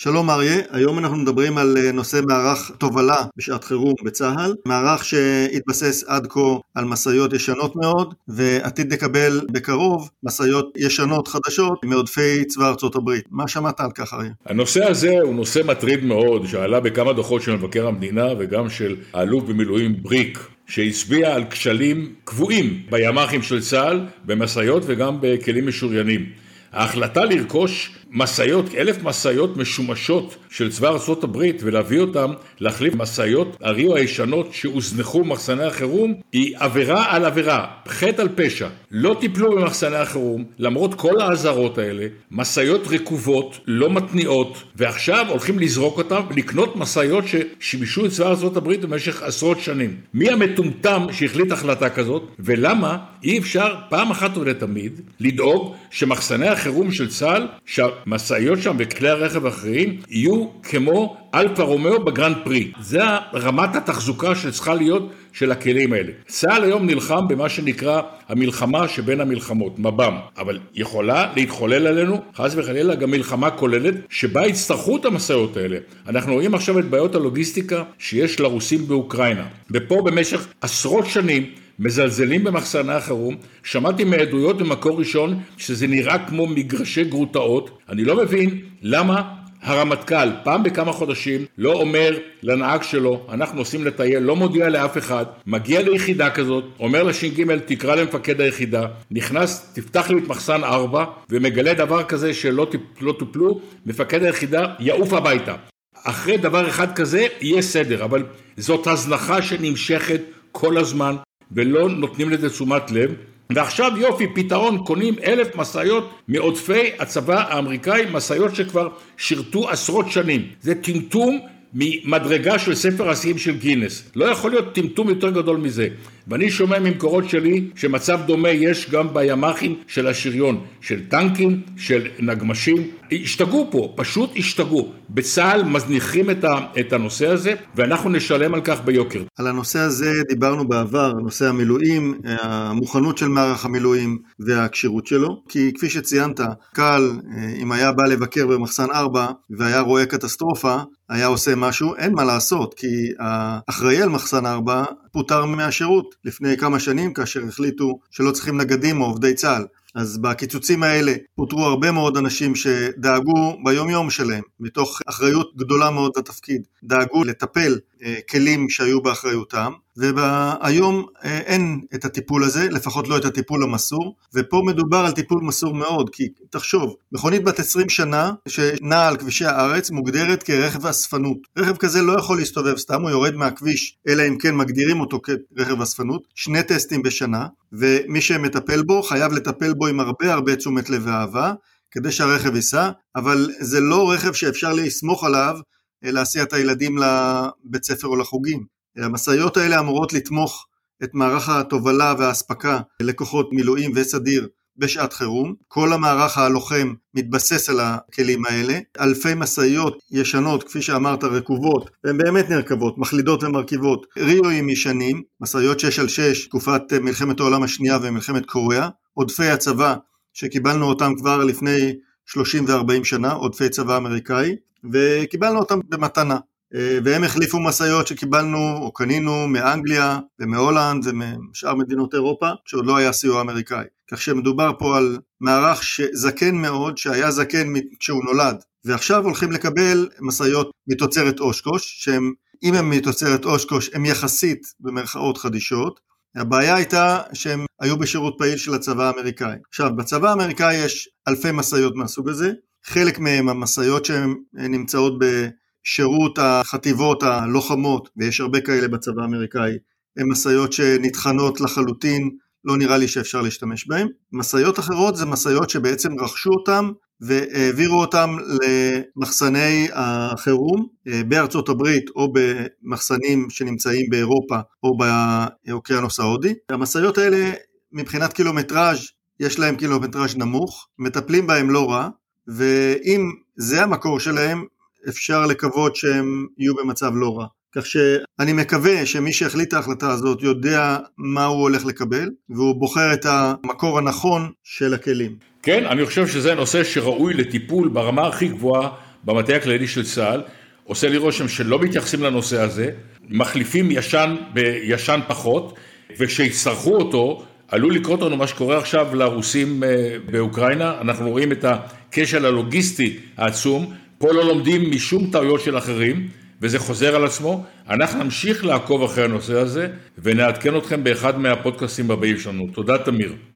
שלום אריה, היום אנחנו מדברים על אה, נושא מערך תובלה בשעת חירום בצה"ל, מערך שהתבסס עד כה על משאיות ישנות מאוד ועתיד לקבל בקרוב משאיות ישנות חדשות מעודפי צבא ארצות הברית. מה שמעת על כך אריה? הנושא הזה הוא נושא מטריד מאוד שעלה בכמה דוחות של מבקר המדינה וגם של האלוף במילואים בריק שהצביע על כשלים קבועים בימ"חים של צה"ל, במשאיות וגם בכלים משוריינים. ההחלטה לרכוש משאיות, אלף משאיות משומשות של צבא הברית ולהביא אותם להחליף משאיות הריו הישנות שהוזנחו במחסני החירום היא עבירה על עבירה, חטא על פשע. לא טיפלו במחסני החירום למרות כל האזהרות האלה, משאיות רקובות, לא מתניעות, ועכשיו הולכים לזרוק אותם ולקנות משאיות ששימשו את צבא הברית במשך עשרות שנים. מי המטומטם שהחליט החלטה כזאת ולמה אי אפשר פעם אחת ולתמיד לדאוג שמחסני החירום של צה"ל, שהמשאיות שם וכלי הרכב האחרים יהיו כמו אלפה רומאו בגרנד פרי. זה רמת התחזוקה שצריכה להיות של הכלים האלה. צה"ל היום נלחם במה שנקרא המלחמה שבין המלחמות, מב"ם, אבל יכולה להתחולל עלינו, חס וחלילה, גם מלחמה כוללת, שבה יצטרכו את המשאיות האלה. אנחנו רואים עכשיו את בעיות הלוגיסטיקה שיש לרוסים באוקראינה, ופה במשך עשרות שנים מזלזלים במחסני החירום, שמעתי מעדויות במקור ראשון שזה נראה כמו מגרשי גרוטאות, אני לא מבין למה הרמטכ"ל פעם בכמה חודשים לא אומר לנהג שלו אנחנו נוסעים לטייל, לא מודיע לאף אחד, מגיע ליחידה כזאת, אומר לש"ג תקרא למפקד היחידה, נכנס תפתח לי את מחסן 4 ומגלה דבר כזה שלא לא טופלו, מפקד היחידה יעוף הביתה. אחרי דבר אחד כזה יהיה סדר, אבל זאת הזנחה שנמשכת כל הזמן ולא נותנים לזה תשומת לב. ועכשיו יופי, פתרון, קונים אלף משאיות מעודפי הצבא האמריקאי, משאיות שכבר שירתו עשרות שנים. זה טמטום ממדרגה של ספר השיאים של גינס. לא יכול להיות טמטום יותר גדול מזה. ואני שומע ממקורות שלי שמצב דומה יש גם בימ"חים של השריון, של טנקים, של נגמשים. השתגעו פה, פשוט השתגעו. בצה"ל מזניחים את, את הנושא הזה, ואנחנו נשלם על כך ביוקר. על הנושא הזה דיברנו בעבר, נושא המילואים, המוכנות של מערך המילואים והכשירות שלו, כי כפי שציינת, קל, אם היה בא לבקר במחסן 4 והיה רואה קטסטרופה, היה עושה משהו, אין מה לעשות, כי האחראי על מחסן 4 פוטר מהשירות לפני כמה שנים כאשר החליטו שלא צריכים נגדים או עובדי צה"ל. אז בקיצוצים האלה פוטרו הרבה מאוד אנשים שדאגו ביום יום שלהם, מתוך אחריות גדולה מאוד לתפקיד, דאגו לטפל אה, כלים שהיו באחריותם, והיום אה, אין את הטיפול הזה, לפחות לא את הטיפול המסור, ופה מדובר על טיפול מסור מאוד, כי תחשוב, מכונית בת 20 שנה שנעה על כבישי הארץ מוגדרת כרכב אספנות. רכב כזה לא יכול להסתובב סתם, הוא יורד מהכביש, אלא אם כן מגדירים אותו כרכב אספנות, שני טסטים בשנה, ומי שמטפל בו חייב לטפל בו עם הרבה הרבה תשומת לב ואהבה, כדי שהרכב ייסע, אבל זה לא רכב שאפשר לסמוך עליו אה, להסיע את הילדים לבית ספר או לחוגים. המשאיות האלה אמורות לתמוך את מערך התובלה והאספקה לכוחות מילואים וסדיר בשעת חירום. כל המערך הלוחם מתבסס על הכלים האלה. אלפי משאיות ישנות, כפי שאמרת, רקובות, והן באמת נרכבות, מחלידות ומרכיבות. ריואים ישנים, משאיות 6 על 6, תקופת מלחמת העולם השנייה ומלחמת קוריאה. עודפי הצבא, שקיבלנו אותם כבר לפני 30 ו-40 שנה, עודפי צבא אמריקאי, וקיבלנו אותם במתנה. אה, והם החליפו משאיות שקיבלנו או קנינו מאנגליה ומהולנד ומשאר מדינות אירופה שעוד לא היה סיוע אמריקאי. כך שמדובר פה על מערך זקן מאוד שהיה זקן כשהוא נולד ועכשיו הולכים לקבל משאיות מתוצרת אושקוש שהם אם הם מתוצרת אושקוש הם יחסית במרכאות חדישות הבעיה הייתה שהם היו בשירות פעיל של הצבא האמריקאי. עכשיו בצבא האמריקאי יש אלפי משאיות מהסוג הזה חלק מהם המשאיות שהן נמצאות ב... שירות החטיבות הלוחמות, ויש הרבה כאלה בצבא האמריקאי, הן משאיות שנטחנות לחלוטין, לא נראה לי שאפשר להשתמש בהן. משאיות אחרות זה משאיות שבעצם רכשו אותן והעבירו אותם למחסני החירום אה, בארצות הברית או במחסנים שנמצאים באירופה או באוקיינוס ההודי. המשאיות האלה מבחינת קילומטראז' יש להם קילומטראז' נמוך, מטפלים בהם לא רע, ואם זה המקור שלהם, אפשר לקוות שהם יהיו במצב לא רע. כך שאני מקווה שמי שהחליט ההחלטה הזאת יודע מה הוא הולך לקבל, והוא בוחר את המקור הנכון של הכלים. כן, אני חושב שזה נושא שראוי לטיפול ברמה הכי גבוהה במטה הכללי של צה"ל, עושה לי רושם שלא מתייחסים לנושא הזה, מחליפים ישן בישן פחות, וכשיצטרכו אותו, עלול לקרות לנו מה שקורה עכשיו לרוסים אה, באוקראינה, אנחנו רואים את הכשל הלוגיסטי העצום, פה לא לומדים משום טעויות של אחרים, וזה חוזר על עצמו. אנחנו נמשיך לעקוב אחרי הנושא הזה, ונעדכן אתכם באחד מהפודקאסטים הבאים שלנו. תודה, תמיר.